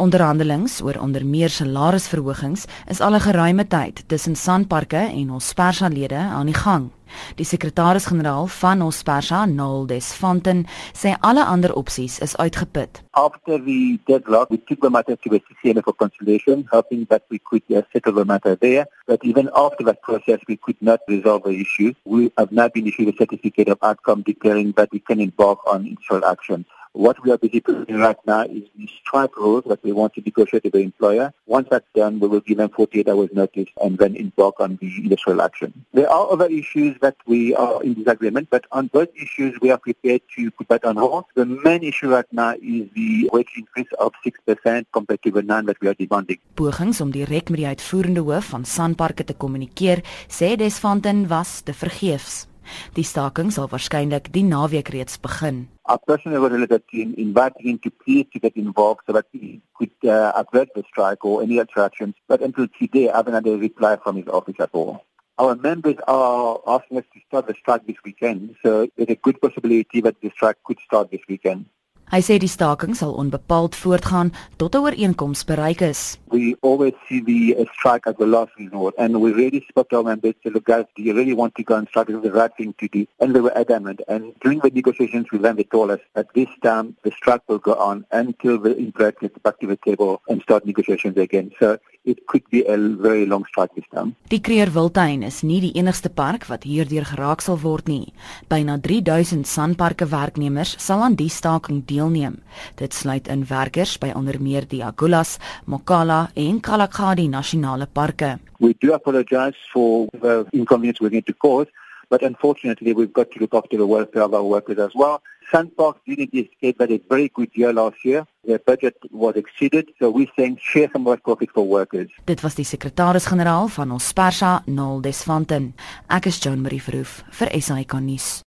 Onderhandelings oor onder meer salarisverhogings is al 'n geruime tyd tussen Sanparks en ons persalede aan die gang. Die sekretaris-generaal van ons persa, Noel Desfonten, sê alle ander opsies is uitgeput. After the deadlock, we took the matter to the CCMA for consultation, hoping that we could uh, settle the matter there. But even after that process, we could not resolve the issue. We have not been issued a certificate of outcome declaring that we can embark on industrial action. What we are busy doing right now is the strike rules that we want to negotiate with the employer. Once that's done, we will give them 48 hours notice and then embark on the industrial action. There are other issues that we are in disagreement, but on both issues, we are prepared to put that on hold. The main issue right now is the wage increase of 6% compared to the 9 that we are demanding. Pogings om direk met die uitvoerende hoof van Sanparks te kommunikeer, sê Desfonten was te vergeefs. Die staking sal waarskynlik die naweek reeds begin. Our personnel were related team inviting to please to get involved so that he could uh, avert the strike or any attractions. But until today, I haven't had a reply from his office at all. Our members are asking us to start the strike this weekend, so there's a good possibility that the strike could start this weekend. Hy sê die staking sal onbepaald voortgaan tot 'n ooreenkoms bereik is. We always see the uh, strike as the last resort, and we really spoke to our members to look guys, do you really want to go and strike? The right thing to do. And they were adamant. And during the negotiations with them, they told us that this time the strike will go on until the employer gets back to the table and start negotiations again. So it could be a very long strike this time. Die Kreer Wildtuin is nie die enigste park wat hierdeur geraak sal word nie. Byna 3000 sanparke werknemers sal aan die staking deelneem. Dit sluit in werkers by onder meer die Agulhas, Mokala en Kalahari nasionale parke. We do apologize for the inconvenience we need to cause, but unfortunately we've got to look after the welfare of our workers as well. Sandpark didn't escape that a very good year last year. Their budget was exceeded, so we're saying share some of that profit for workers. Dit was die sekretaris-generaal van ons Persa, Noel Desfonten. Ek is Joan Marie Verhoef vir SAK nuus.